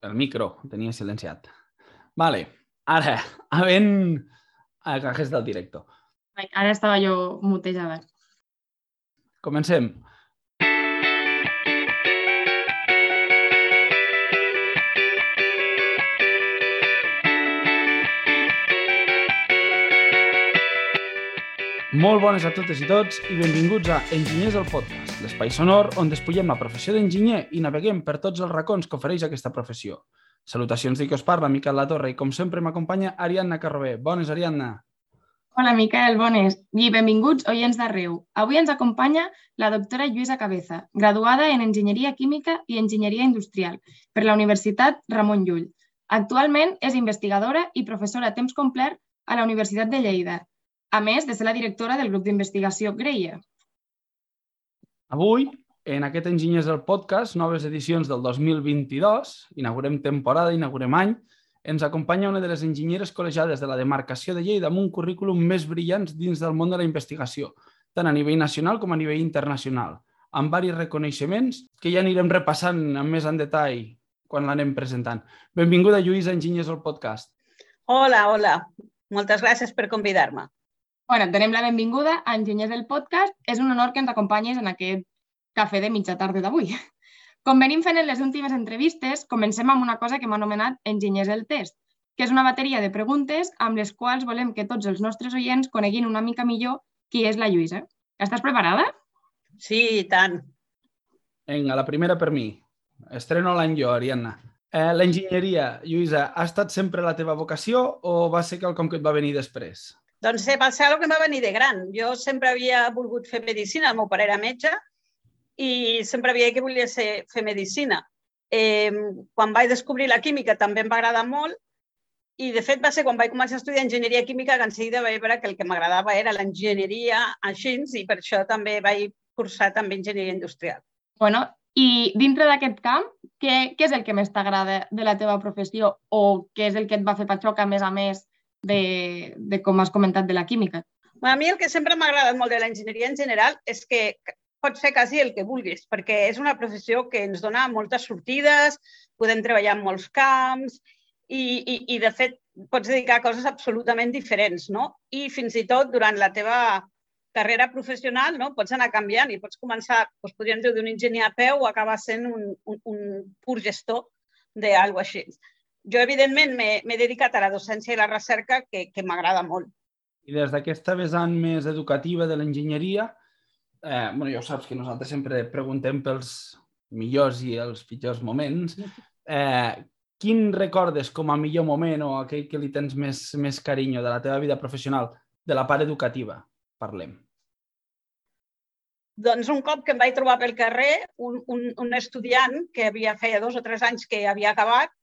El micro, tenia silenciat. Vale, ara, havent... Agajes del directo. Ara estava jo mutejada. Comencem. Molt bones a totes i tots i benvinguts a Enginyers del Podcast, l'espai sonor on despullem la professió d'enginyer i naveguem per tots els racons que ofereix aquesta professió. Salutacions de qui us parla, Miquel La Torre, i com sempre m'acompanya Ariadna Carrobé. Bones, Ariadna. Hola, Miquel, bones. I benvinguts, oients d'arreu. Avui ens acompanya la doctora Lluïsa Cabeza, graduada en Enginyeria Química i Enginyeria Industrial per la Universitat Ramon Llull. Actualment és investigadora i professora a temps complet a la Universitat de Lleida a més de ser la directora del grup d'investigació Greia. Avui, en aquest Enginyers del Podcast, noves edicions del 2022, inaugurem temporada, inaugurem any, ens acompanya una de les enginyeres col·legiades de la demarcació de Lleida amb un currículum més brillant dins del món de la investigació, tant a nivell nacional com a nivell internacional, amb varis reconeixements que ja anirem repassant amb més en detall quan l'anem presentant. Benvinguda, Lluïsa, Enginyers del Podcast. Hola, hola. Moltes gràcies per convidar-me. Bueno, et donem la benvinguda a Enginyers del Podcast. És un honor que ens acompanyis en aquest cafè de mitja tarda d'avui. Com venim fent en les últimes entrevistes, comencem amb una cosa que m'ha anomenat Enginyers del Test, que és una bateria de preguntes amb les quals volem que tots els nostres oients coneguin una mica millor qui és la Lluïsa. Estàs preparada? Sí, i tant. Vinga, la primera per mi. Estreno l'any jo, Ariadna. Eh, L'enginyeria, Lluïsa, ha estat sempre la teva vocació o va ser quelcom que et va venir després? Doncs va ser el que em va venir de gran. Jo sempre havia volgut fer medicina, el meu pare era metge, i sempre havia que volia ser, fer medicina. Eh, quan vaig descobrir la química també em va agradar molt i, de fet, va ser quan vaig començar a estudiar enginyeria química que enseguida vaig veure que el que m'agradava era l'enginyeria així i per això també vaig cursar també enginyeria industrial. Bueno, i dintre d'aquest camp, què, què és el que més t'agrada de la teva professió o què és el que et va fer patxoca, a més a més, de, de com has comentat, de la química. A mi el que sempre m'ha agradat molt de l'enginyeria en general és que pots fer quasi el que vulguis, perquè és una professió que ens dona moltes sortides, podem treballar en molts camps i, i, i de fet, pots dedicar a coses absolutament diferents, no? I fins i tot durant la teva carrera professional no? pots anar canviant i pots començar, doncs podríem dir, d'un enginyer a peu o acabar sent un, un, un pur gestor d'algú així jo, evidentment, m'he dedicat a la docència i la recerca, que, que m'agrada molt. I des d'aquesta vessant més educativa de l'enginyeria, eh, bueno, ja ho saps que nosaltres sempre preguntem pels millors i els pitjors moments. Eh, quin recordes com a millor moment o aquell que li tens més, més carinyo de la teva vida professional, de la part educativa? Parlem. Doncs un cop que em vaig trobar pel carrer, un, un, un estudiant que havia feia dos o tres anys que havia acabat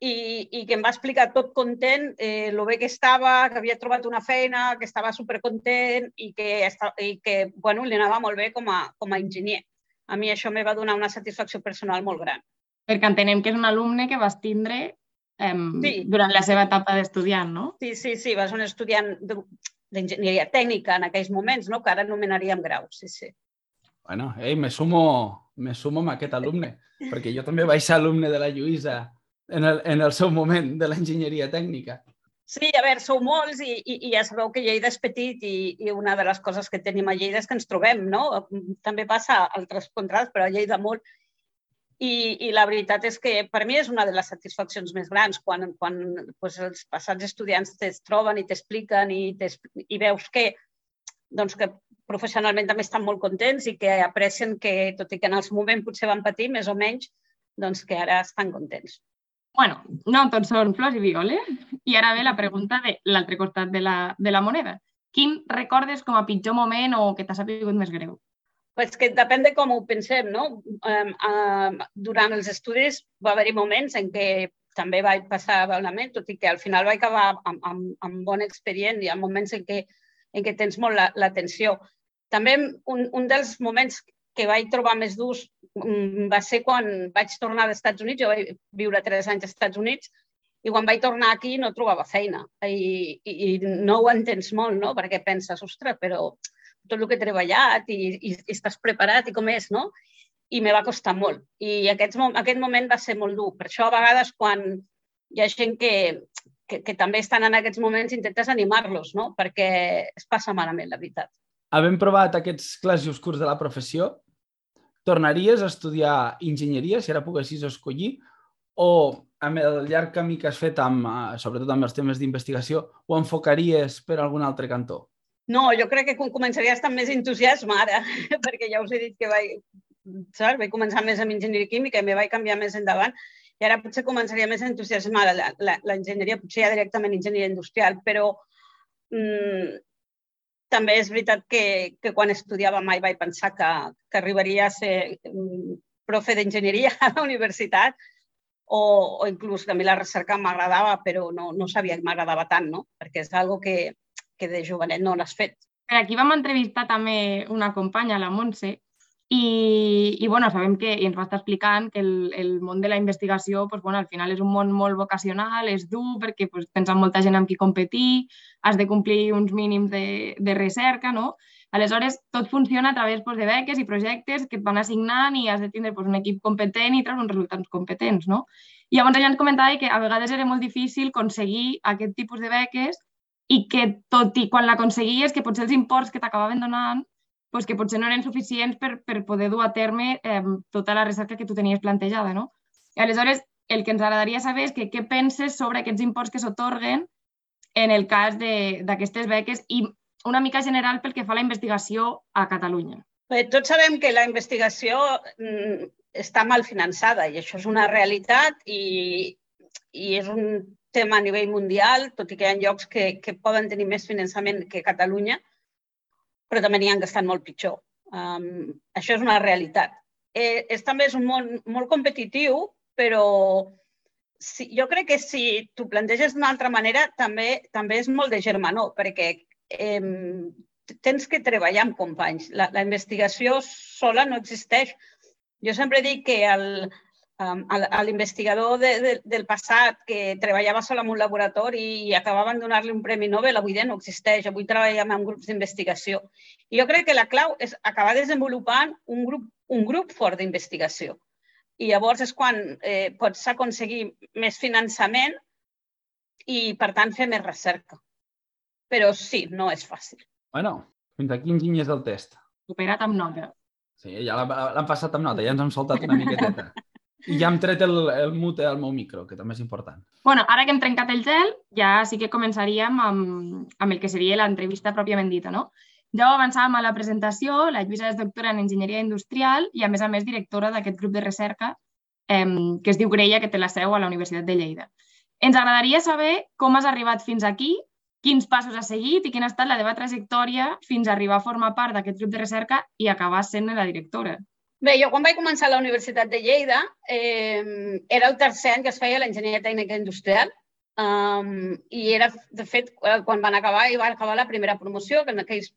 i, i que em va explicar tot content eh, lo bé que estava, que havia trobat una feina, que estava supercontent i que, i que bueno, li anava molt bé com a, com a enginyer. A mi això me va donar una satisfacció personal molt gran. Perquè entenem que és un alumne que vas tindre eh, sí. durant la seva etapa d'estudiant, no? Sí, sí, sí, vas un estudiant d'enginyeria tècnica en aquells moments, no? que ara anomenaríem grau, sí, sí. Bueno, ei, me sumo, me sumo amb aquest alumne, perquè jo també vaig ser alumne de la Lluïsa en el, en el seu moment de l'enginyeria tècnica. Sí, a veure, sou molts i, i, i ja sabeu que Lleida és petit i, i una de les coses que tenim a Lleida és que ens trobem, no? També passa a altres contrats, però a Lleida molt. I, I la veritat és que per mi és una de les satisfaccions més grans quan, quan pues, els passats estudiants es troben i t'expliquen i, i veus que, doncs, que professionalment també estan molt contents i que aprecien que, tot i que en el moment potser van patir, més o menys, doncs que ara estan contents. Bueno, no tot són flors i violes. I ara ve la pregunta de l'altre costat de la, de la moneda. Quin recordes com a pitjor moment o que t'ha sabut més greu? Pues que depèn de com ho pensem, no? Um, um, durant els estudis va haver-hi moments en què també vaig passar malament, tot i que al final vaig acabar amb, amb, amb bon expedient i ha moments en què, en què tens molt l'atenció. La, també un, un dels moments que vaig trobar més durs mm, va ser quan vaig tornar als Estats Units. Jo vaig viure tres anys als Estats Units i quan vaig tornar aquí no trobava feina. I, i, i no ho entens molt, no? Perquè penses, ostres, però tot el que he treballat i, i, i estàs preparat i com és, no? i me va costar molt. I aquest, aquest moment va ser molt dur. Per això, a vegades, quan hi ha gent que, que, que també estan en aquests moments, intentes animar-los, no? perquè es passa malament, la veritat. Havent provat aquests classos curts de la professió, tornaries a estudiar enginyeria, si ara poguessis escollir, o amb el llarg camí que has fet, amb, eh, sobretot amb els temes d'investigació, ho enfocaries per algun altre cantó? No, jo crec que començaria a estar més entusiasme ara, perquè ja us he dit que vaig, saps? vaig començar més amb enginyeria química i me vaig canviar més endavant i ara potser començaria més entusiasmar l'enginyeria, potser ja directament enginyeria industrial, però mm, també és veritat que, que quan estudiava mai vaig pensar que, que arribaria a ser profe d'enginyeria a la universitat o, o inclús mi la recerca m'agradava, però no, no sabia que m'agradava tant, no? perquè és algo que, que de jovenet no l'has fet. Per aquí vam entrevistar també una companya, la Montse, i, i bueno, sabem que, i ens va estar explicant que el, el món de la investigació pues, bueno, al final és un món molt vocacional, és dur perquè pues, tens molta gent amb qui competir, has de complir uns mínims de, de recerca, no? Aleshores, tot funciona a través pues, de beques i projectes que et van assignant i has de tindre pues, un equip competent i treure uns resultats competents, no? I llavors ella ens comentava que a vegades era molt difícil aconseguir aquest tipus de beques i que tot i quan l'aconseguies, que potser els imports que t'acabaven donant pues, que potser no eren suficients per, per poder dur a terme eh, tota la recerca que tu tenies plantejada. No? I aleshores, el que ens agradaria saber és que què penses sobre aquests imports que s'otorguen en el cas d'aquestes beques i una mica general pel que fa a la investigació a Catalunya. Bé, tots sabem que la investigació mm, està mal finançada i això és una realitat i, i és un tema a nivell mundial, tot i que hi ha llocs que, que poden tenir més finançament que Catalunya, però també n'hi ha que estan molt pitjor. Um, això és una realitat. Eh, és també és un món molt competitiu, però si, jo crec que si tu planteges d'una altra manera també també és molt de germanor, perquè eh, tens que treballar amb companys. La, la investigació sola no existeix. Jo sempre dic que el, um, a l'investigador de, de, del passat que treballava sol en un laboratori i acabaven donar-li un Premi Nobel, avui dia no existeix. Avui treballem en grups d'investigació. I jo crec que la clau és acabar desenvolupant un grup, un grup fort d'investigació. I llavors és quan eh, pots aconseguir més finançament i, per tant, fer més recerca. Però sí, no és fàcil. Bueno, fins aquí enginyers del test. Superat amb nota. Sí, ja l'han passat amb nota, ja ens hem soltat una miqueteta. I ja hem tret el, el mute al meu micro, que també és important. bueno, ara que hem trencat el gel, ja sí que començaríem amb, amb el que seria l'entrevista pròpiament dita, no? Ja ho avançàvem a la presentació, la Lluïsa és doctora en Enginyeria Industrial i, a més a més, directora d'aquest grup de recerca eh, que es diu Greia, que té la seu a la Universitat de Lleida. Ens agradaria saber com has arribat fins aquí, quins passos has seguit i quina ha estat la teva trajectòria fins a arribar a formar part d'aquest grup de recerca i acabar sent la directora. Bé, jo quan vaig començar a la Universitat de Lleida eh, era el tercer any que es feia l'enginyeria tècnica industrial um, i era, de fet, quan van acabar i van acabar la primera promoció, que en aquells...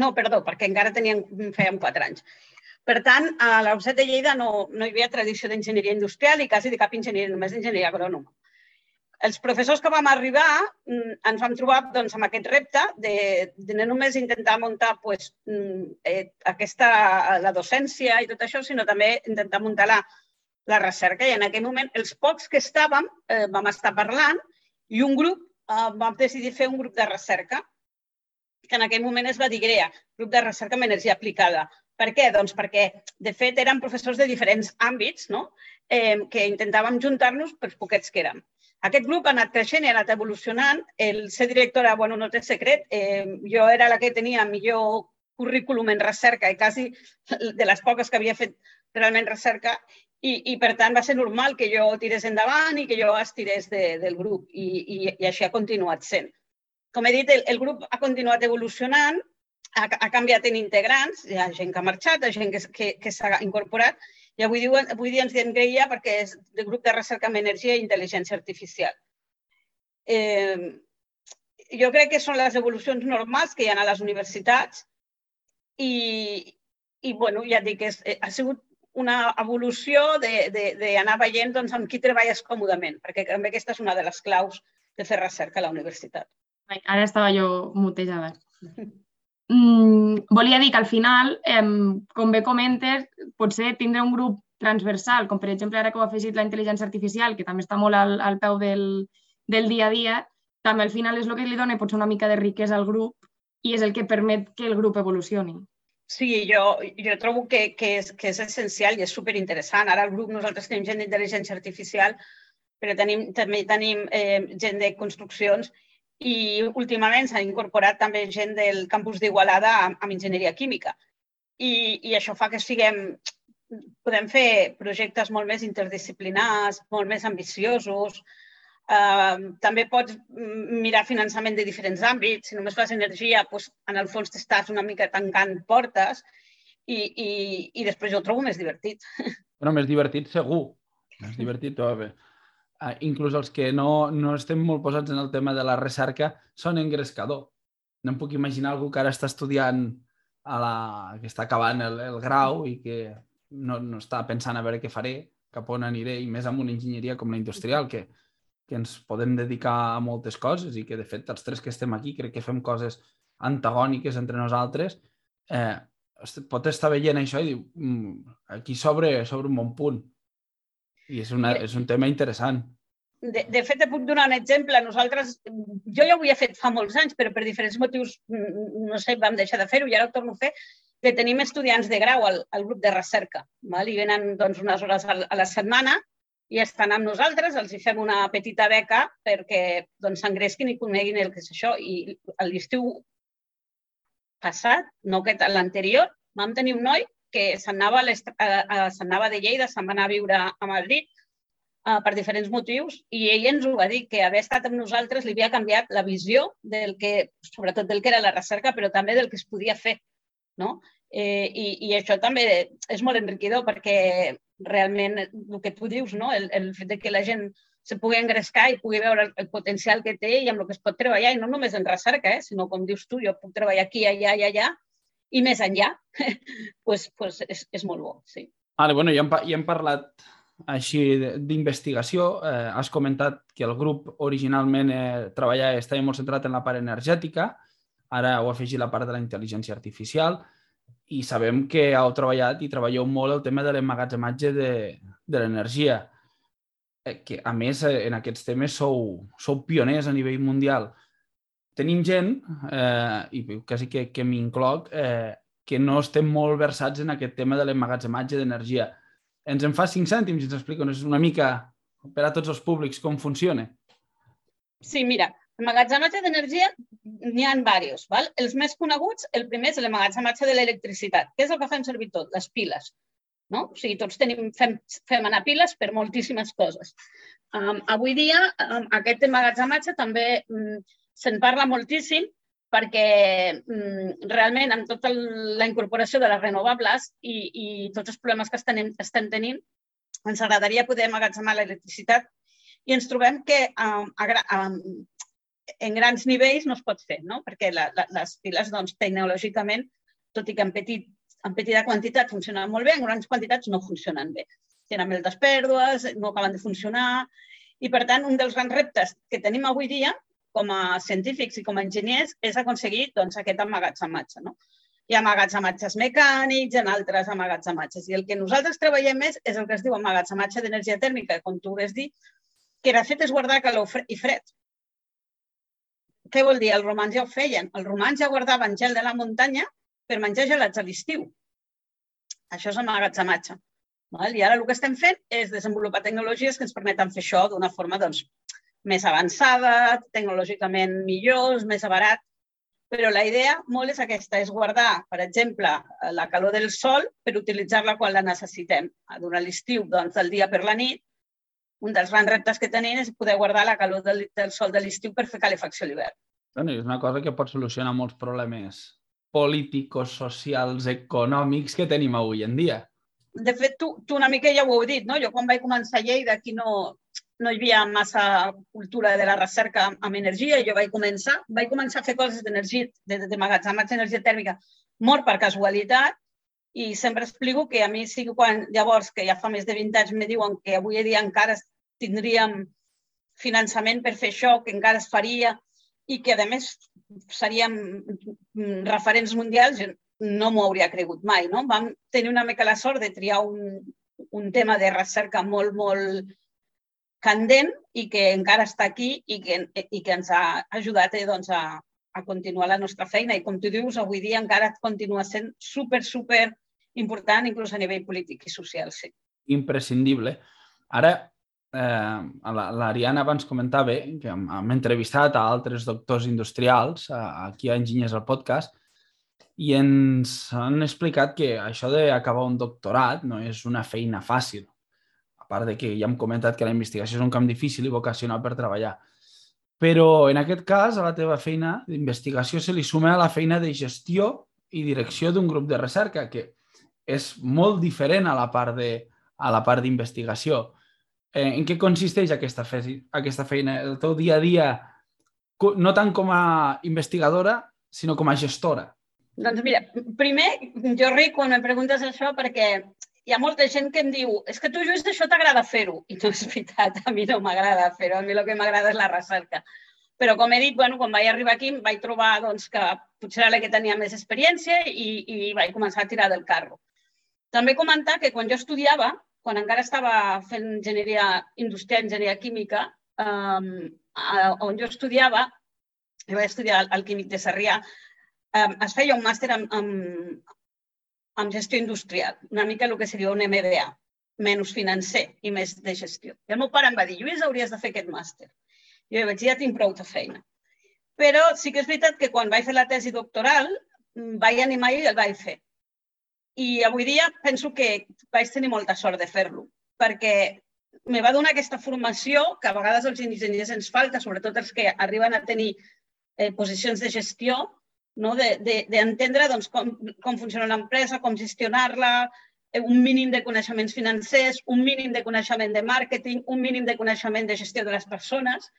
No, perdó, perquè encara tenien, fèiem quatre anys. Per tant, a la Universitat de Lleida no, no hi havia tradició d'enginyeria industrial i quasi de cap enginyeria, només d'enginyeria agrònoma els professors que vam arribar mm, ens vam trobar doncs, amb aquest repte de, de no només intentar muntar pues, mm, eh, aquesta, la docència i tot això, sinó també intentar muntar la, la recerca. I en aquell moment, els pocs que estàvem, eh, vam estar parlant i un grup eh, vam decidir fer un grup de recerca que en aquell moment es va dir GREA, Grup de Recerca en Energia Aplicada. Per què? Doncs perquè, de fet, eren professors de diferents àmbits no? eh, que intentàvem juntar-nos per poquets que érem. Aquest grup ha anat creixent i ha anat evolucionant. El ser directora, bueno, no té secret. Eh, jo era la que tenia millor currículum en recerca i quasi de les poques que havia fet realment recerca i, i per tant va ser normal que jo tirés endavant i que jo estirés de, del grup i, i, i així ha continuat sent. Com he dit, el, el grup ha continuat evolucionant, ha, ha canviat en integrants, hi ha gent que ha marxat, hi ha gent que, que, que s'ha incorporat i avui, diuen, avui dia ens diem GREIA perquè és del grup de recerca en energia i intel·ligència artificial. Eh, jo crec que són les evolucions normals que hi ha a les universitats i, i bueno, ja dic, és, eh, ha sigut una evolució d'anar veient doncs, amb qui treballes còmodament, perquè també aquesta és una de les claus de fer recerca a la universitat. Ara estava jo mutejada. mm, volia dir que al final, eh, com bé comentes, potser tindre un grup transversal, com per exemple ara que ho ha afegit la intel·ligència artificial, que també està molt al, al peu del, del dia a dia, també al final és el que li dona potser una mica de riquesa al grup i és el que permet que el grup evolucioni. Sí, jo, jo trobo que, que, és, que és essencial i és superinteressant. Ara al grup nosaltres tenim gent d'intel·ligència artificial, però tenim, també tenim eh, gent de construccions i últimament s'ha incorporat també gent del campus d'Igualada amb, amb enginyeria química. I, I això fa que siguem, podem fer projectes molt més interdisciplinars, molt més ambiciosos, Uh, també pots mirar finançament de diferents àmbits. Si només fas energia, doncs, en el fons t'estàs una mica tancant portes i, i, i després jo ho trobo més divertit. Bueno, més divertit segur. Més divertit, tot bé. Uh, inclús els que no, no estem molt posats en el tema de la recerca són engrescador. No em puc imaginar algú que ara està estudiant a la... que està acabant el, el grau i que no, no està pensant a veure què faré, cap on aniré, i més amb una enginyeria com la industrial, que, que ens podem dedicar a moltes coses i que, de fet, els tres que estem aquí crec que fem coses antagòniques entre nosaltres, eh, pot estar veient això i dir, mm, aquí sobre, sobre un bon punt. I és, una, és un tema interessant. De, de fet, et puc donar un exemple. Nosaltres, jo ja ho havia fet fa molts anys, però per diferents motius, mm, no sé, vam deixar de fer-ho i ara ho torno a fer, que tenim estudiants de grau al, al grup de recerca. Val? I venen doncs, unes hores a la setmana i estan amb nosaltres, els hi fem una petita beca perquè doncs, s'engresquin i coneguin el que és això. I l'estiu passat, no aquest, l'anterior, vam tenir un noi que s'anava de Lleida, se'n va anar a viure a Madrid uh, per diferents motius i ell ens ho va dir, que haver estat amb nosaltres li havia canviat la visió del que, sobretot del que era la recerca, però també del que es podia fer. No? Eh, i, I això també és molt enriquidor perquè realment el que tu dius, no? el, el fet de que la gent se pugui engrescar i pugui veure el, potencial que té i amb el que es pot treballar, i no només en recerca, eh? sinó com dius tu, jo puc treballar aquí, allà i allà, i més enllà, pues, pues és, és molt bo, sí. Vale, bueno, ja hem, ja hem parlat així d'investigació. Eh, has comentat que el grup originalment eh, treballava, estava molt centrat en la part energètica, ara heu afegit la part de la intel·ligència artificial i sabem que heu treballat i treballeu molt el tema de l'emmagatzematge de, de l'energia, eh, que a més eh, en aquests temes sou, sou pioners a nivell mundial. Tenim gent, eh, i quasi que, que m'incloc, eh, que no estem molt versats en aquest tema de l'emmagatzematge d'energia. Ens en fa cinc cèntims i ens explica una mica per a tots els públics com funciona. Sí, mira, Emmagatzematge d'energia n'hi ha diversos. Val? Els més coneguts, el primer és l'emmagatzematge de l'electricitat. Què és el que fem servir tot? Les piles. No? O sigui, tots tenim, fem, fem anar piles per moltíssimes coses. Um, avui dia, um, aquest emmagatzematge també um, se'n parla moltíssim perquè um, realment amb tota la incorporació de les renovables i, i tots els problemes que estem, estem tenint, ens agradaria poder emmagatzemar l'electricitat i ens trobem que um, a, um, en grans nivells no es pot fer, no? perquè la, la, les piles doncs, tecnològicament, tot i que en, petit, en petita quantitat funcionen molt bé, en grans quantitats no funcionen bé. Tenen moltes pèrdues, no acaben de funcionar i, per tant, un dels grans reptes que tenim avui dia com a científics i com a enginyers és aconseguir doncs, aquest amagatzematge. No? Hi ha amatges mecànics, en altres amatges. I el que nosaltres treballem més és el que es diu amatge d'energia tèrmica, com tu has dit, que de fet és guardar calor i fred què vol dir? Els romans ja ho feien. Els romans ja guardaven gel de la muntanya per menjar gelats a l'estiu. Això és amagatzematge. Val? I ara el que estem fent és desenvolupar tecnologies que ens permeten fer això d'una forma doncs, més avançada, tecnològicament millors, més barat. Però la idea molt és aquesta, és guardar, per exemple, la calor del sol per utilitzar-la quan la necessitem. Durant l'estiu, doncs, del dia per la nit, un dels grans reptes que tenim és poder guardar la calor del, del sol de l'estiu per fer calefacció a l'hivern. Bueno, és una cosa que pot solucionar molts problemes polítics, socials, econòmics que tenim avui en dia. De fet, tu, tu una mica ja ho heu dit, no? Jo quan vaig començar a Lleida aquí no, no hi havia massa cultura de la recerca amb energia i jo vaig començar, vaig començar a fer coses d'energia, de, de, de magatzematge d'energia tèrmica molt per casualitat i sempre explico que a mi sí que quan llavors, que ja fa més de 20 anys, me diuen que avui dia encara tindríem finançament per fer això, que encara es faria i que, a més, seríem referents mundials, no m'ho hauria cregut mai. No? Vam tenir una mica la sort de triar un, un tema de recerca molt, molt candent i que encara està aquí i que, i que ens ha ajudat eh, doncs, a, a continuar la nostra feina. I com tu dius, avui dia encara continua sent super, super important, inclús a nivell polític i social, sí. Imprescindible. Ara, eh, l'Ariana abans comentava que hem, entrevistat a altres doctors industrials aquí a Enginyers al podcast i ens han explicat que això d'acabar un doctorat no és una feina fàcil. Part de que ja hem comentat que la investigació és un camp difícil i vocacional per treballar. Però en aquest cas, a la teva feina d'investigació se li suma la feina de gestió i direcció d'un grup de recerca, que és molt diferent a la part de a la part d'investigació. Eh, en què consisteix aquesta, fe aquesta feina? El teu dia a dia, no tant com a investigadora, sinó com a gestora. Doncs mira, primer jo ric quan em preguntes això perquè hi ha molta gent que em diu és que tu, Lluís, això t'agrada fer-ho. I no és veritat, a mi no m'agrada fer-ho, a mi el que m'agrada és la recerca. Però, com he dit, bueno, quan vaig arribar aquí em vaig trobar doncs, que potser era la que tenia més experiència i, i vaig començar a tirar del carro. També comentar que quan jo estudiava, quan encara estava fent enginyeria industrial, enginyeria química, eh, on jo estudiava, i vaig estudiar al Químic de Sarrià, eh, es feia un màster en, en, en gestió industrial, una mica el que seria un MBA, menys financer i més de gestió. I el meu pare em va dir, Lluís, hauries de fer aquest màster. Jo vaig dir, ja tinc prou de feina. Però sí que és veritat que quan vaig fer la tesi doctoral vaig animar i el vaig fer. I avui dia penso que vaig tenir molta sort de fer-lo, perquè me va donar aquesta formació que a vegades als enginyers ens falta, sobretot els que arriben a tenir eh, posicions de gestió, no? d'entendre de, de, doncs, com, com funciona una empresa, com gestionar-la, eh, un mínim de coneixements financers, un mínim de coneixement de màrqueting, un mínim de coneixement de gestió de les persones,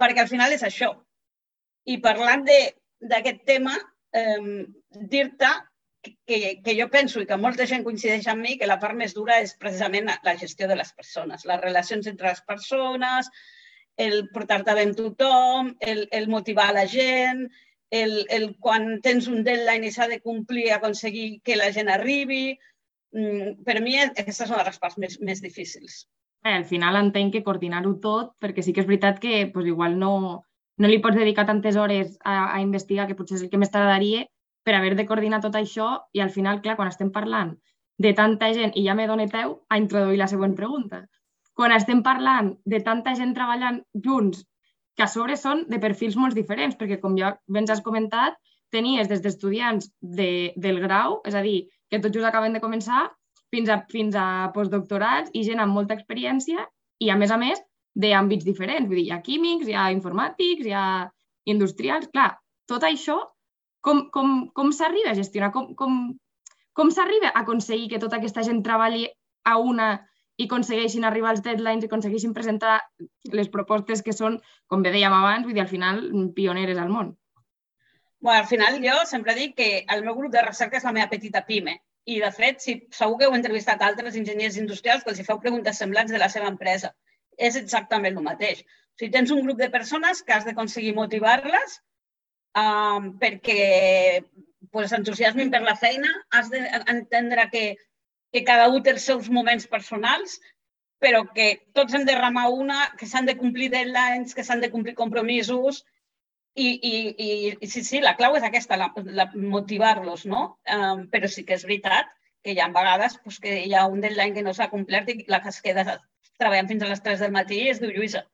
perquè al final és això. I parlant d'aquest tema, eh, dir-te que, que jo penso i que molta gent coincideix amb mi que la part més dura és precisament la gestió de les persones, les relacions entre les persones, el portar-te bé amb tothom, el, el motivar la gent, el, el quan tens un deadline i s'ha de complir, aconseguir que la gent arribi. Mm, per mi aquestes són les parts més, més difícils. Eh, al final entenc que coordinar-ho tot, perquè sí que és veritat que pues, igual no, no li pots dedicar tantes hores a, a investigar, que potser és el que més t'agradaria, per haver de coordinar tot això i al final, clar, quan estem parlant de tanta gent, i ja me dóna peu a introduir la següent pregunta, quan estem parlant de tanta gent treballant junts, que a sobre són de perfils molt diferents, perquè com ja ben has comentat, tenies des d'estudiants de, del grau, és a dir, que tots just acaben de començar, fins a, fins a postdoctorats i gent amb molta experiència i, a més a més, d'àmbits diferents. Vull dir, hi ha químics, hi ha informàtics, hi ha industrials... Clar, tot això com, com, com s'arriba a gestionar? Com, com, com s'arriba a aconseguir que tota aquesta gent treballi a una i aconsegueixin arribar als deadlines i aconsegueixin presentar les propostes que són, com bé dèiem abans, vull dir, al final, pioneres al món. Bueno, al final jo sempre dic que el meu grup de recerca és la meva petita pime. I, de fet, si, segur que heu entrevistat altres enginyers industrials que els hi feu preguntes semblants de la seva empresa. És exactament el mateix. O sigui, tens un grup de persones que has d'aconseguir motivar-les um, perquè pues, entusiasmin per la feina, has d'entendre que, que cada un té els seus moments personals, però que tots hem de remar una, que s'han de complir deadlines, que s'han de complir compromisos, i, i, i, i sí, sí, la clau és aquesta, la, la, motivar-los, no? Um, però sí que és veritat que hi ha vegades pues, que hi ha un deadline que no s'ha complert i la que es queda treballant fins a les 3 del matí es diu Lluïsa.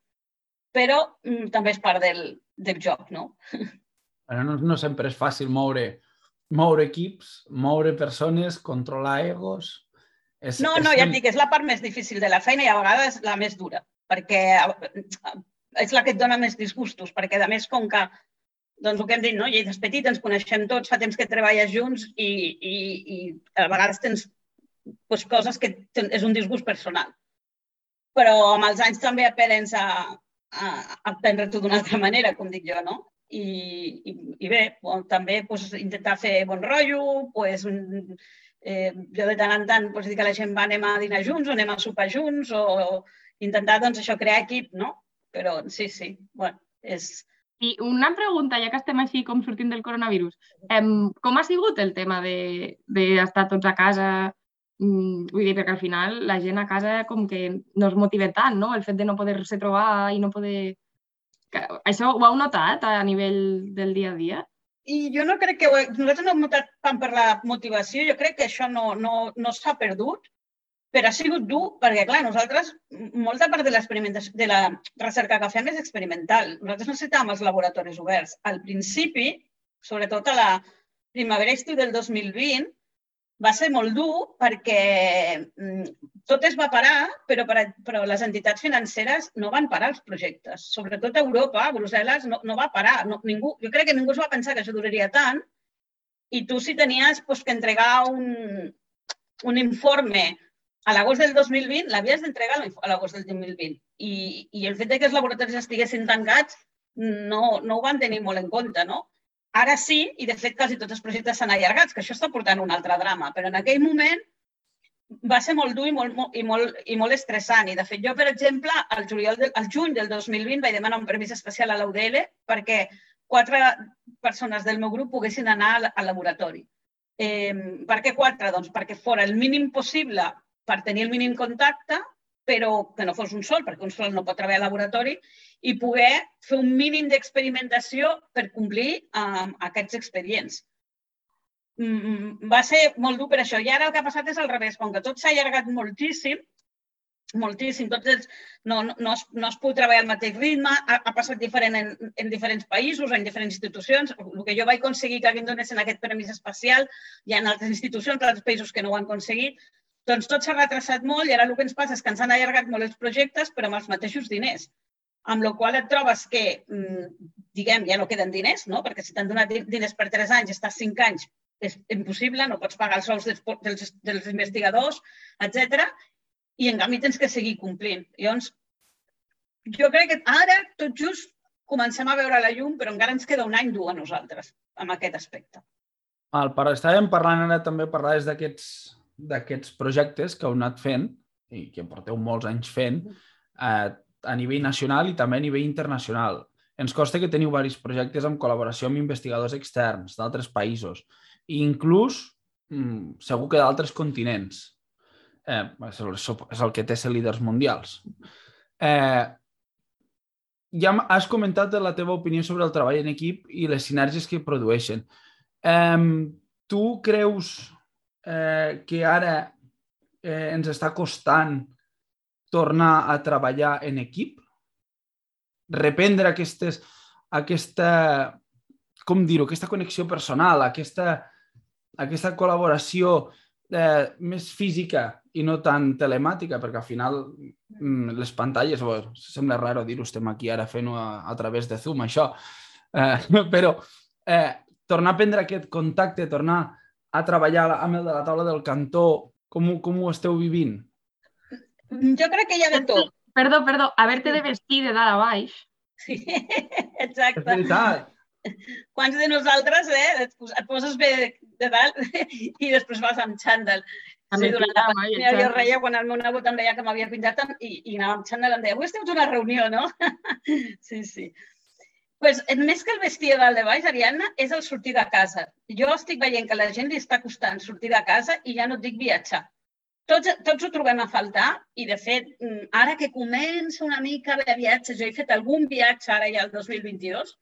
Però mm, també és part del, del joc, no? Però no, no sempre és fàcil moure, moure equips, moure persones, controlar egos... És, no, no, és... ja et dic, és la part més difícil de la feina i a vegades la més dura, perquè és la que et dona més disgustos, perquè a més com que doncs el que hem dit, no? Lleida és petit, ens coneixem tots, fa temps que treballes junts i, i, i a vegades tens pues, coses que és un disgust personal. Però amb els anys també aprens a, a, a aprendre-t'ho d'una altra manera, com dic jo, no? I, i, i bé, també pues, intentar fer bon rotllo, pues, eh, jo de tant en tant pues, dir que la gent va anem a dinar junts o anem a sopar junts o, o intentar doncs, això crear equip, no? Però sí, sí, bueno, és... I una pregunta, ja que estem així com sortint del coronavirus, em, com ha sigut el tema d'estar de, de tots a casa? Mm, vull dir, perquè al final la gent a casa com que no es motiva tant, no? El fet de no poder-se trobar i no poder... Això ho heu notat a nivell del dia a dia? I jo no crec que... Nosaltres no hem notat tant per la motivació, jo crec que això no, no, no s'ha perdut però ha sigut dur perquè, clar, nosaltres, molta part de, de la recerca que fem és experimental. Nosaltres necessitàvem els laboratoris oberts. Al principi, sobretot a la primavera estiu del 2020, va ser molt dur perquè mm, tot es va parar, però, per, però les entitats financeres no van parar els projectes. Sobretot a Europa, a Brussel·les, no, no va parar. No, ningú, jo crec que ningú es va pensar que això duraria tant i tu si tenies pues, que entregar un, un informe a l'agost del 2020 l'havies d'entregar a l'agost del 2020 i, i el fet que els laboratoris estiguessin tancats no, no ho van tenir molt en compte, no? Ara sí, i de fet quasi tots els projectes s'han allargat, que això està portant un altre drama, però en aquell moment va ser molt dur i molt, i molt, i molt estressant. I de fet jo, per exemple, al, juliol del, al juny del 2020 vaig demanar un permís especial a l'UDL perquè quatre persones del meu grup poguessin anar al, al laboratori. Eh, per què quatre? Doncs perquè fora el mínim possible per tenir el mínim contacte, però que no fos un sol, perquè un sol no pot treballar al laboratori, i poder fer un mínim d'experimentació per complir uh, aquests expedients. Mm, va ser molt dur per això. I ara el que ha passat és al revés. Com que tot s'ha allargat moltíssim, moltíssim, tots els, no, no, no, es, no es pot treballar al mateix ritme, ha, ha passat diferent en, en diferents països, en diferents institucions. El que jo vaig aconseguir que em donessin aquest permís especial, hi ha altres institucions, altres països que no ho han aconseguit, doncs tot s'ha retrasat molt i ara el que ens passa és que ens han allargat molt els projectes però amb els mateixos diners. Amb la qual et trobes que, mm, diguem, ja no queden diners, no? perquè si t'han donat diners per tres anys i estàs cinc anys, és impossible, no pots pagar els sous dels, dels, dels investigadors, etc. I en canvi tens que seguir complint. Llavors, jo crec que ara, tot just, comencem a veure la llum, però encara ens queda un any dur a nosaltres amb aquest aspecte. El, però estàvem parlant ara també parlaves d'aquests d'aquests projectes que heu anat fent i que porteu molts anys fent eh, a nivell nacional i també a nivell internacional. Ens costa que teniu diversos projectes amb col·laboració amb investigadors externs d'altres països i inclús mm, segur que d'altres continents. Eh, és, el, és el que té ser líders mundials. Eh, ja has comentat la teva opinió sobre el treball en equip i les sinergies que produeixen. Eh, tu creus eh, que ara eh, ens està costant tornar a treballar en equip, reprendre aquestes, aquesta, com dir-ho, aquesta connexió personal, aquesta, aquesta col·laboració eh, més física i no tan telemàtica, perquè al final mm, les pantalles, bueno, sembla raro dir-ho, estem aquí ara fent-ho a, a través de Zoom, això, eh, però eh, tornar a prendre aquest contacte, tornar a treballar amb el de la taula del cantó, com, com ho esteu vivint? Jo crec que hi ha de tot. Perdó, perdó, haver-te de vestir de dalt a baix. Sí, exacte. És veritat. Quants de nosaltres eh, et poses bé de dalt i després vas amb xandall. Sí, durant la pandèmia jo reia quan el meu nebot em deia que m'havia pintat i, i anava amb xandall em deia, avui estem una reunió, no? sí, sí pues, més que el vestir dalt de baix, Ariadna, és el sortir de casa. Jo estic veient que la gent li està costant sortir de casa i ja no et dic viatjar. Tots, tots ho trobem a faltar i, de fet, mm, ara que comença una mica de viatge, jo he fet algun viatge ara ja el 2022,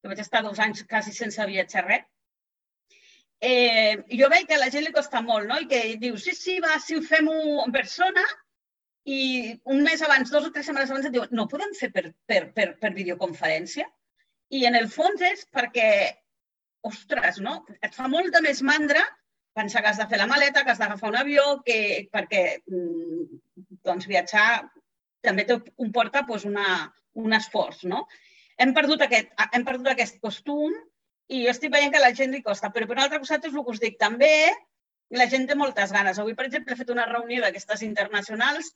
que vaig estar dos anys quasi sense viatjar res, eh, jo veig que a la gent li costa molt, no? I que diu, sí, sí, va, si ho fem en persona, i un mes abans, dos o tres setmanes abans, et diuen, no podem fer per, per, per, per videoconferència? I en el fons és perquè, ostres, no? et fa molta més mandra pensar que has de fer la maleta, que has d'agafar un avió, que, perquè mm, doncs, viatjar també te comporta doncs, una, un esforç. No? Hem, perdut aquest, hem perdut aquest costum i jo estic veient que la gent li costa. Però per un altre costat és el que us dic. També la gent té moltes ganes. Avui, per exemple, he fet una reunió d'aquestes internacionals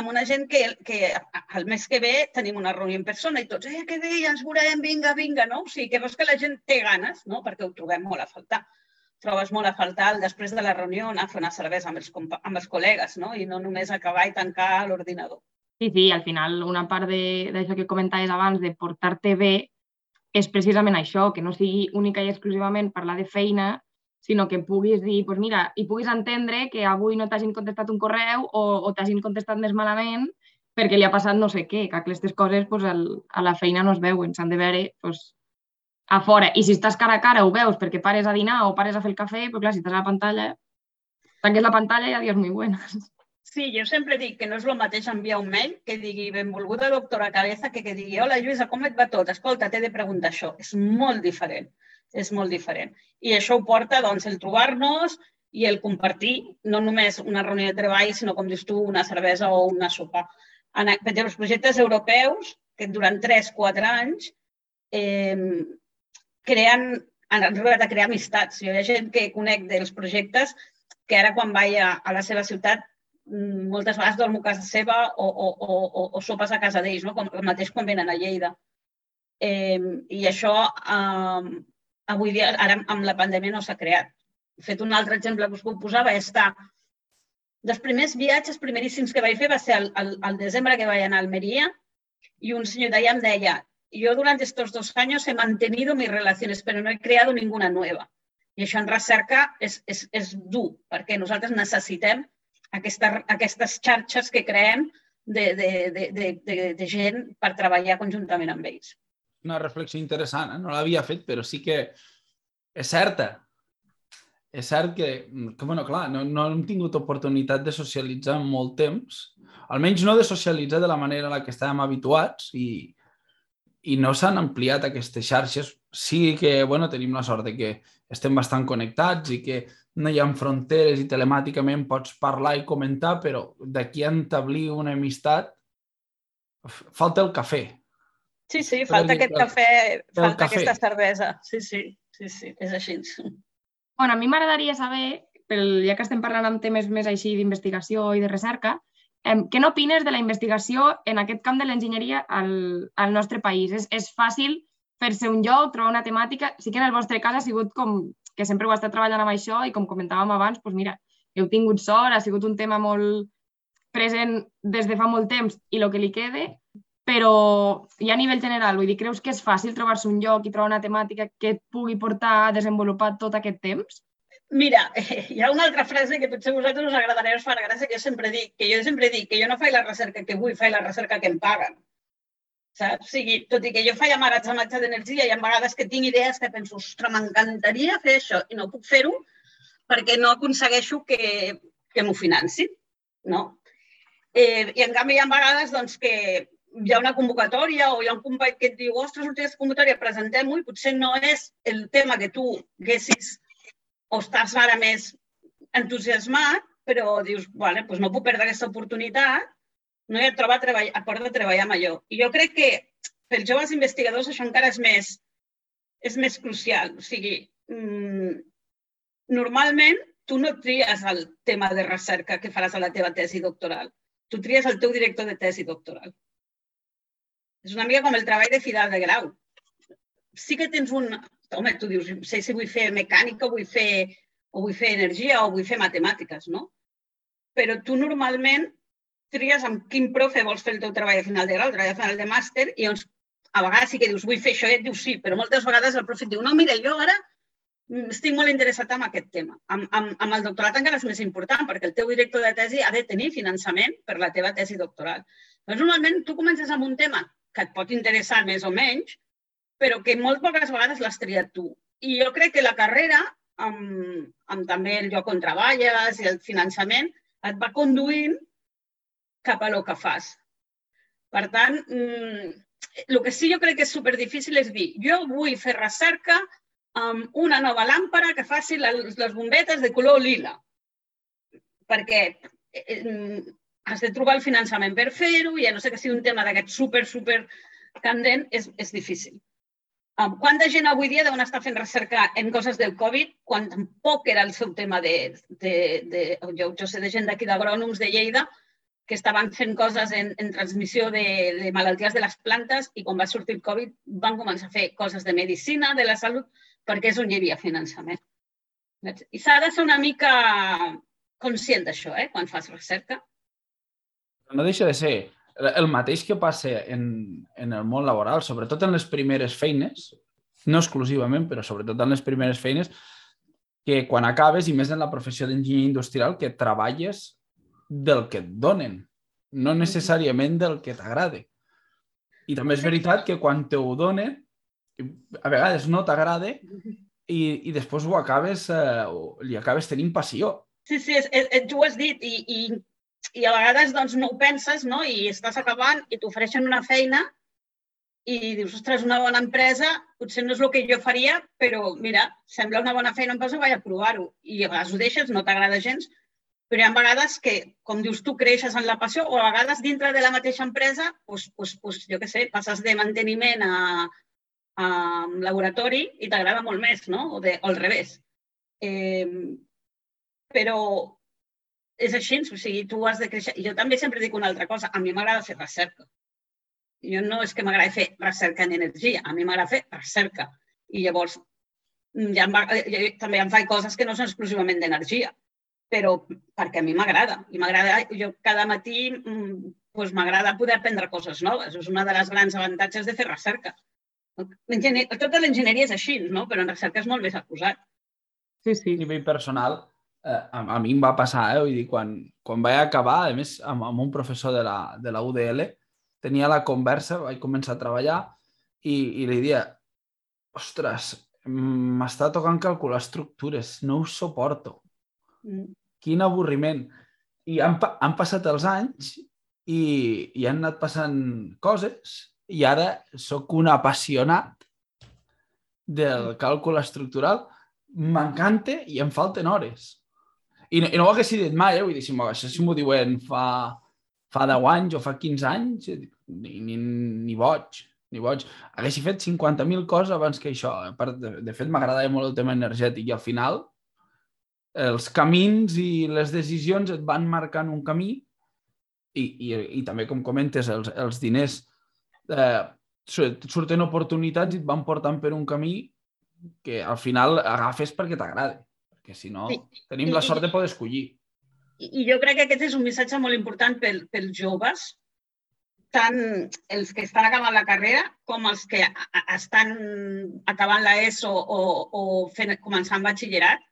amb una gent que, que el mes que ve tenim una reunió en persona i tots, eh, que bé, ja ens veurem, vinga, vinga, no? O sigui, que veus que la gent té ganes, no? Perquè ho trobem molt a faltar. Trobes molt a faltar el després de la reunió anar a fer una cervesa amb els, amb els col·legues, no? I no només acabar i tancar l'ordinador. Sí, sí, al final una part d'això que comentaves abans, de portar-te bé, és precisament això, que no sigui única i exclusivament parlar de feina, sinó que puguis dir, pues mira, i puguis entendre que avui no t'hagin contestat un correu o, o t'hagin contestat més malament perquè li ha passat no sé què, que aquestes coses pues, el, a la feina no es veuen, s'han de veure pues, a fora. I si estàs cara a cara ho veus perquè pares a dinar o pares a fer el cafè, però clar, si estàs a la pantalla, tanques la pantalla i adiós muy buenas. Sí, jo sempre dic que no és el mateix enviar un mail que digui benvolguda doctora Cabeza que que digui hola Lluïsa, com et va tot? Escolta, t'he de preguntar això. És molt diferent, és molt diferent. I això ho porta doncs, el trobar-nos i el compartir no només una reunió de treball, sinó, com dius tu, una cervesa o una sopa en, per els projectes europeus, que durant 3-4 anys eh, creen, han arribat a crear amistats. Jo hi ha gent que conec dels projectes que ara quan vaig a, a la seva ciutat mm, moltes vegades dormo a casa seva o, o, o, o sopes a casa d'ells, no? com el mateix quan venen a Lleida. Eh, I això eh, avui dia, ara amb la pandèmia no s'ha creat. He fet un altre exemple que us puc posar, va estar dels primers viatges primeríssims que vaig fer va ser al, al, al desembre que vaig anar a Almeria i un senyor d'allà em deia yo durante estos dos años he mantenido mis relaciones, pero no he creado ninguna nueva. I això en recerca és, és, és dur, perquè nosaltres necessitem aquesta, aquestes xarxes que creem de, de, de, de, de, de gent per treballar conjuntament amb ells. Una reflexió interessant, eh? no l'havia fet, però sí que és certa és cert que, que bueno, clar, no, no hem tingut oportunitat de socialitzar molt temps, almenys no de socialitzar de la manera en la que estàvem habituats i, i no s'han ampliat aquestes xarxes. Sí que bueno, tenim la sort de que estem bastant connectats i que no hi ha fronteres i telemàticament pots parlar i comentar, però d'aquí a entablir una amistat falta el cafè. Sí, sí, falta aquest cafè, falta cafè. aquesta cervesa. Sí, sí, sí, sí, és així. Bueno, a mi m'agradaria saber, pel, ja que estem parlant amb temes més així d'investigació i de recerca, què n'opines de la investigació en aquest camp de l'enginyeria al, al nostre país? És, és fàcil fer-se un lloc, trobar una temàtica? Sí que en el vostre cas ha sigut com que sempre heu estat treballant amb això i com comentàvem abans, doncs mira, heu tingut sort, ha sigut un tema molt present des de fa molt temps i el que li quede, però ja a nivell general, vull dir, creus que és fàcil trobar-se un lloc i trobar una temàtica que et pugui portar a desenvolupar tot aquest temps? Mira, hi ha una altra frase que potser a vosaltres us agradarà, us farà gràcia, que jo sempre dic, que jo sempre dic que jo no faig la recerca que vull, faig la recerca que em paguen. Saps? O sigui, tot i que jo faig amagatzematge d'energia i a vegades que tinc idees que penso, ostres, m'encantaria fer això i no puc fer-ho perquè no aconsegueixo que, que m'ho financi, no? Eh, I en canvi hi ha vegades doncs, que hi ha una convocatòria o hi ha un company que et diu ostres, sortir aquesta convocatòria, presentem-ho i potser no és el tema que tu haguessis o estàs ara més entusiasmat, però dius, vale, doncs no puc perdre aquesta oportunitat, no ha trobat treball, a part de treballar amb allò. I jo crec que pels joves investigadors això encara és més, és més crucial. O sigui, mmm, normalment tu no tries el tema de recerca que faràs a la teva tesi doctoral. Tu tries el teu director de tesi doctoral. És una mica com el treball de final de grau. Sí que tens un... Home, tu dius, sé si vull fer mecànica o vull fer, o vull fer energia o vull fer matemàtiques, no? Però tu normalment tries amb quin profe vols fer el teu treball de final de grau, el treball de final de màster, i llavors a vegades sí que dius, vull fer això, i et dius sí, però moltes vegades el profe et diu, no, mira, jo ara estic molt interessat en aquest tema. Amb, amb, amb el doctorat encara és més important, perquè el teu director de tesi ha de tenir finançament per la teva tesi doctoral. Doncs normalment tu comences amb un tema que et pot interessar més o menys, però que molt poques vegades l'has triat tu. I jo crec que la carrera, amb, amb també el lloc on treballes i el finançament, et va conduint cap a lo que fas. Per tant, mm, el que sí jo crec que és superdifícil és dir, jo vull fer recerca amb una nova làmpara que faci les, les bombetes de color lila. Perquè eh, has de trobar el finançament per fer-ho i a no sé que sigui un tema d'aquest super, super candent, és, és difícil. Um, quanta gent avui dia deuen estar fent recerca en coses del Covid quan tampoc era el seu tema de... de, de jo, jo sé de gent d'aquí d'agrònoms de Lleida que estaven fent coses en, en transmissió de, de malalties de les plantes i quan va sortir el Covid van començar a fer coses de medicina, de la salut, perquè és on hi havia finançament. I s'ha de ser una mica conscient d'això, eh, quan fas recerca no deixa de ser el mateix que passa en, en el món laboral, sobretot en les primeres feines, no exclusivament, però sobretot en les primeres feines, que quan acabes, i més en la professió d'enginyer industrial, que treballes del que et donen, no necessàriament del que t'agrada. I també és veritat que quan te ho donen, a vegades no t'agrada i, i després ho acabes, eh, li acabes tenint passió. Sí, sí, és, és, tu ho has dit i, i, i a vegades doncs, no ho penses no? i estàs acabant i t'ofereixen una feina i dius, ostres, una bona empresa, potser no és el que jo faria, però mira, sembla una bona feina, em poso, vaig a provar-ho. I a vegades ho deixes, no t'agrada gens, però hi ha vegades que, com dius tu, creixes en la passió o a vegades dintre de la mateixa empresa, doncs, doncs, doncs, jo què sé, passes de manteniment a, a laboratori i t'agrada molt més, no? O, de, o al revés. Eh, però és així, o sigui, tu has de créixer. Jo també sempre dic una altra cosa, a mi m'agrada fer recerca. Jo no és que m'agrada fer recerca en energia, a mi m'agrada fer recerca. I llavors ja em va, jo, també em faig coses que no són exclusivament d'energia però perquè a mi m'agrada. I m'agrada, jo cada matí mm, doncs m'agrada poder aprendre coses noves. És una de les grans avantatges de fer recerca. Tota l'enginyeria és així, no? però en recerca és molt més acusat. Sí, sí. A nivell personal, eh, a, a mi em va passar, eh? Vull dir, quan, quan vaig acabar, a més, amb, amb un professor de la, de la UDL, tenia la conversa, vaig començar a treballar i, i li dia, ostres, m'està tocant calcular estructures, no ho suporto. Mm. Quin avorriment. I han, han passat els anys i, i han anat passant coses i ara sóc un apassionat del càlcul estructural. M'encanta i em falten hores. I no, i no ho hagués dit mai, eh? Vull dir, si això si m'ho diuen fa, fa 10 anys o fa 15 anys, ni, ni, ni boig, ni boig. Haguessi fet 50.000 coses abans que això. De, de fet, m'agradava molt el tema energètic i al final els camins i les decisions et van marcant un camí i, i, i també, com comentes, els, els diners eh, surten oportunitats i et van portant per un camí que al final agafes perquè t'agrada, perquè si no sí. tenim la sort de poder escollir. I, I jo crec que aquest és un missatge molt important pel, pels joves, tant els que estan acabant la carrera com els que estan acabant l'ESO o, o fent, començant batxillerat,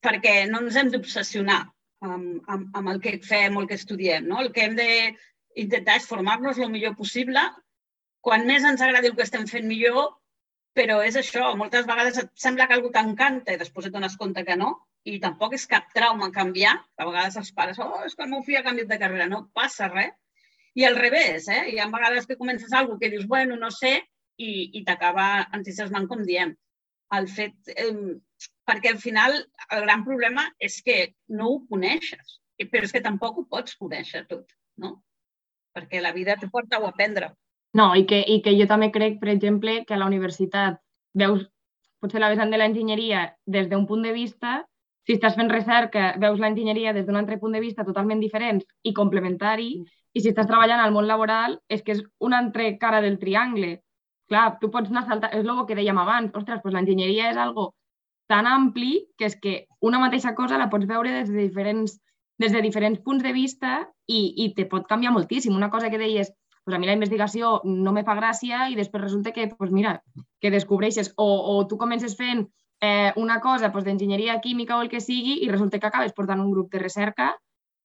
perquè no ens hem d'obsessionar amb, amb, amb el que fem o el que estudiem. No? El que hem d'intentar és formar-nos el millor possible. Quan més ens agradi el que estem fent, millor, però és això, moltes vegades et sembla que algú t'encanta i després et dones compte que no, i tampoc és cap trauma canviar. A vegades els pares, oh, és que el meu fill ha canviat de carrera. No passa res. I al revés, eh? Hi ha vegades que comences alguna que dius, bueno, no sé, i, i t'acaba entusiasmant, com diem. El fet, eh, perquè al final el gran problema és que no ho coneixes, però és que tampoc ho pots conèixer tot, no? Perquè la vida te porta a aprendre. No, i que, i que jo també crec, per exemple, que a la universitat veus potser la vessant de l'enginyeria des d'un punt de vista, si estàs fent recerca, veus l'enginyeria des d'un altre punt de vista totalment diferent i complementari, i si estàs treballant al món laboral, és que és una altra cara del triangle. Clar, tu pots anar saltant, és el que dèiem abans, ostres, doncs l'enginyeria és algo tan ampli que és que una mateixa cosa la pots veure des de diferents, des de diferents punts de vista i, i te pot canviar moltíssim. Una cosa que deies, pues a mi la investigació no me fa gràcia i després resulta que, pues mira, que descobreixes o, o tu comences fent eh, una cosa pues, d'enginyeria química o el que sigui i resulta que acabes portant un grup de recerca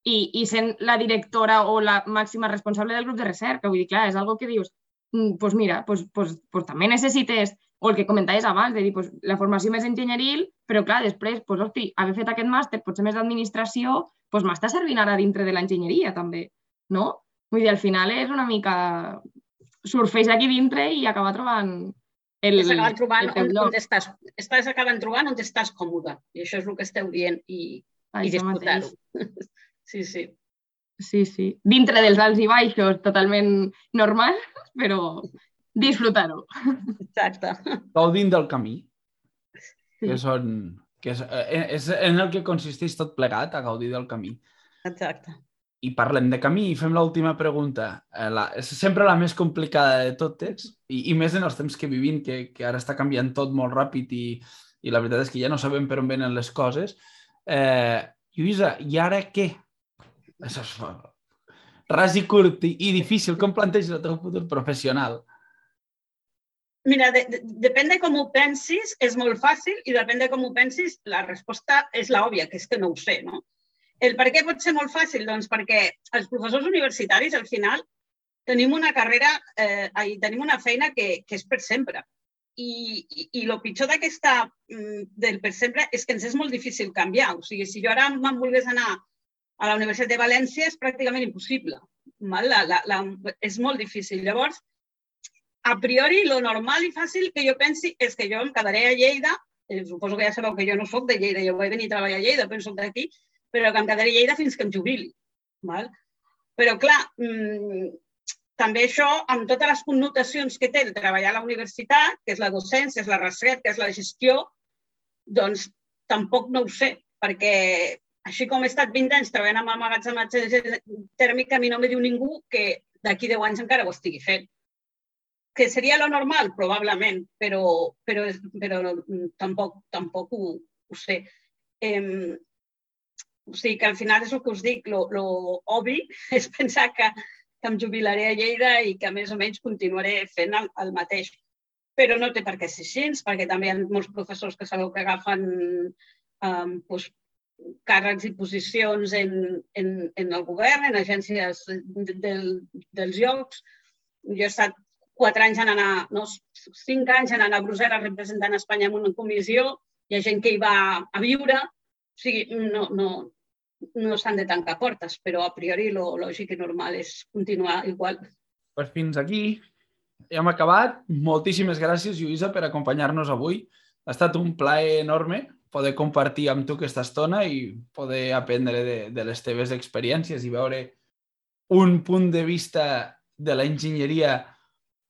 i, i sent la directora o la màxima responsable del grup de recerca. Vull dir, clar, és algo que dius, mm, pues mira, pues, pues, pues també necessites o el que comentaves abans, de dir, pues, la formació més enginyeril, però clar, després, pues, hosti, haver fet aquest màster, potser més d'administració, pues, m'està servint ara dintre de l'enginyeria també, no? Vull dir, al final és una mica surfeix aquí dintre i acaba trobant el, estàs acabant trobant el on, on estàs, estàs acabant trobant on estàs còmode. I això és el que esteu dient i, i disfrutar-ho. Sí, sí. Sí, sí. Dintre dels alts i baixos, totalment normal, però disfrutar-ho. Exacte. Gaudint del camí, sí. que, són, que és, eh, és en el que consisteix tot plegat, a gaudir del camí. Exacte. I parlem de camí i fem l'última pregunta. Eh, la, és sempre la més complicada de totes, i, i més en els temps que vivim, que, que ara està canviant tot molt ràpid i, i la veritat és que ja no sabem per on venen les coses. Eh, Lluïsa, i ara què? Això és ras i curt i, i difícil. Com planteges el teu futur professional? Mira, de, de, depèn de com ho pensis, és molt fàcil i depèn de com ho pensis, la resposta és l'òbvia, que és que no ho sé, no? El per què pot ser molt fàcil? Doncs perquè els professors universitaris, al final, tenim una carrera, eh, tenim una feina que, que és per sempre. I, i, i el pitjor d'aquesta, mm, del per sempre, és que ens és molt difícil canviar. O sigui, si jo ara me'n volgués anar a la Universitat de València, és pràcticament impossible. Val? La, la, la, és molt difícil. Llavors, a priori, lo normal i fàcil que jo pensi és que jo em quedaré a Lleida, eh, suposo que ja sabeu que jo no sóc de Lleida, jo vaig venir a treballar a Lleida, però soc d'aquí, però que em quedaré a Lleida fins que em jubili. Val? Però, clar, mmm, també això, amb totes les connotacions que té el treballar a la universitat, que és la docència, és la recerca, és la gestió, doncs tampoc no ho sé, perquè així com he estat 20 anys treballant amb el magatzematge tèrmic, a mi no me diu ningú que d'aquí 10 anys encara ho estigui fent que seria lo normal, probablement, però, però, però tampoc, tampoc ho, ho sé. Eh, o sigui que al final és el que us dic, lo, lo obvi és pensar que, que em jubilaré a Lleida i que més o menys continuaré fent el, el mateix. Però no té per què ser així, perquè també hi ha molts professors que sabeu que agafen um, doncs, càrrecs i posicions en, en, en el govern, en agències del, dels llocs. Jo he estat quatre anys en anar, no, cinc anys en anar a Brussel·les representant Espanya en una comissió, hi ha gent que hi va a viure, o sigui, no, no, no s'han de tancar portes, però a priori lo lògic i normal és continuar igual. Pues fins aquí hem acabat. Moltíssimes gràcies, Lluïsa, per acompanyar-nos avui. Ha estat un plaer enorme poder compartir amb tu aquesta estona i poder aprendre de, de les teves experiències i veure un punt de vista de la enginyeria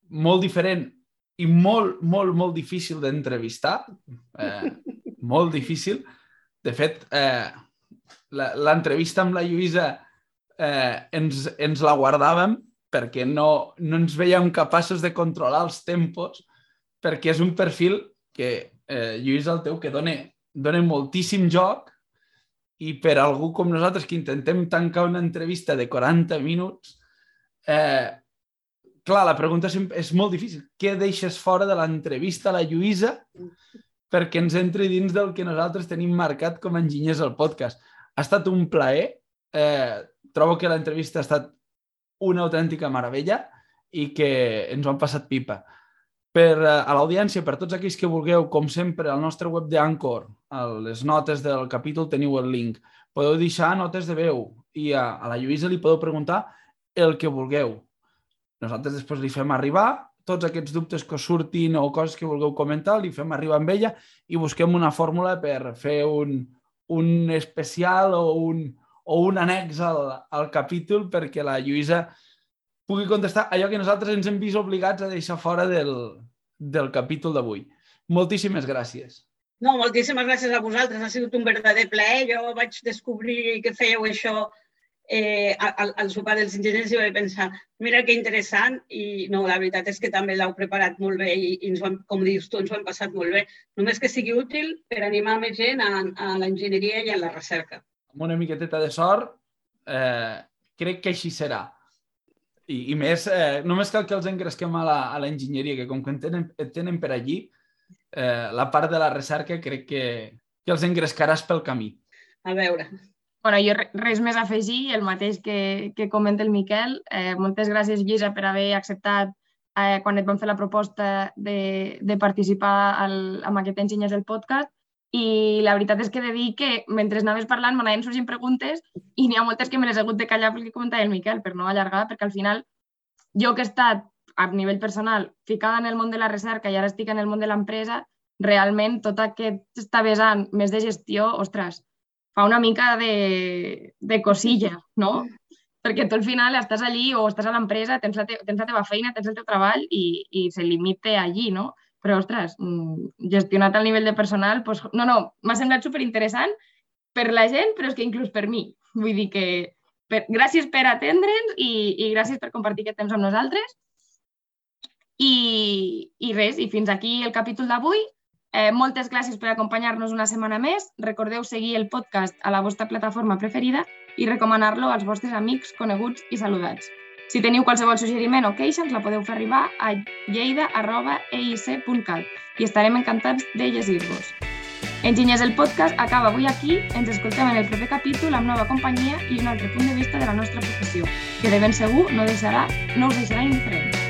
molt diferent i molt, molt, molt difícil d'entrevistar. Eh, molt difícil. De fet, eh, l'entrevista amb la Lluïsa eh, ens, ens la guardàvem perquè no, no ens veiem capaços de controlar els tempos, perquè és un perfil que, eh, Lluís, el teu, que dona, dona moltíssim joc i per algú com nosaltres que intentem tancar una entrevista de 40 minuts, eh, clar, la pregunta és molt difícil. Què deixes fora de l'entrevista a la Lluïsa perquè ens entri dins del que nosaltres tenim marcat com a enginyers al podcast? Ha estat un plaer. Eh, trobo que l'entrevista ha estat una autèntica meravella i que ens ho han passat pipa. Per eh, a l'audiència, per tots aquells que vulgueu, com sempre, al nostre web d'Anchor, a les notes del capítol teniu el link. Podeu deixar notes de veu i a, a la Lluïsa li podeu preguntar el que vulgueu nosaltres després li fem arribar tots aquests dubtes que surtin o coses que vulgueu comentar, li fem arribar amb ella i busquem una fórmula per fer un, un especial o un, o un annex al, al capítol perquè la Lluïsa pugui contestar allò que nosaltres ens hem vist obligats a deixar fora del, del capítol d'avui. Moltíssimes gràcies. No, moltíssimes gràcies a vosaltres. Ha sigut un verdader plaer. Jo vaig descobrir que fèieu això eh, al, al sopar dels enginyers i vaig pensar, mira que interessant i no, la veritat és que també l'heu preparat molt bé i, i ens ho hem, com dius tu, ens ho hem passat molt bé. Només que sigui útil per animar més gent a, a l'enginyeria i a la recerca. Amb una miqueteta de sort, eh, crec que així serà. I, i més, eh, només cal que els engresquem a l'enginyeria, que com que en tenen, en tenen per allí, eh, la part de la recerca crec que, que els engrescaràs pel camí. A veure bueno, jo res més a afegir, el mateix que, que comenta el Miquel. Eh, moltes gràcies, Lluïsa, per haver acceptat eh, quan et vam fer la proposta de, de participar al, amb aquest Enginyers del podcast. I la veritat és que he de dir que mentre anaves parlant m'anaven sorgint preguntes i n'hi ha moltes que me les he hagut de callar pel que comentava el Miquel, per no allargar, perquè al final jo que he estat a nivell personal ficada en el món de la recerca i ara estic en el món de l'empresa, realment tot aquest està vessant més de gestió, ostres, fa una mica de, de cosilla, no? Perquè tu al final estàs allí o estàs a l'empresa, tens, la te tens la teva feina, tens el teu treball i, i se limita allí, no? Però, ostres, mm, gestionat al nivell de personal, doncs, no, no, m'ha semblat superinteressant per la gent, però és que inclús per mi. Vull dir que per, gràcies per atendre'ns i, i gràcies per compartir aquest temps amb nosaltres. I, I res, i fins aquí el capítol d'avui. Eh, moltes gràcies per acompanyar-nos una setmana més. Recordeu seguir el podcast a la vostra plataforma preferida i recomanar-lo als vostres amics, coneguts i saludats. Si teniu qualsevol suggeriment o queixa, ens la podeu fer arribar a lleida.eic.cal i estarem encantats de llegir-vos. Enginyers el podcast acaba avui aquí. Ens escoltem en el proper capítol amb nova companyia i un altre punt de vista de la nostra professió, que de ben segur no, deixarà, no us deixarà indiferents.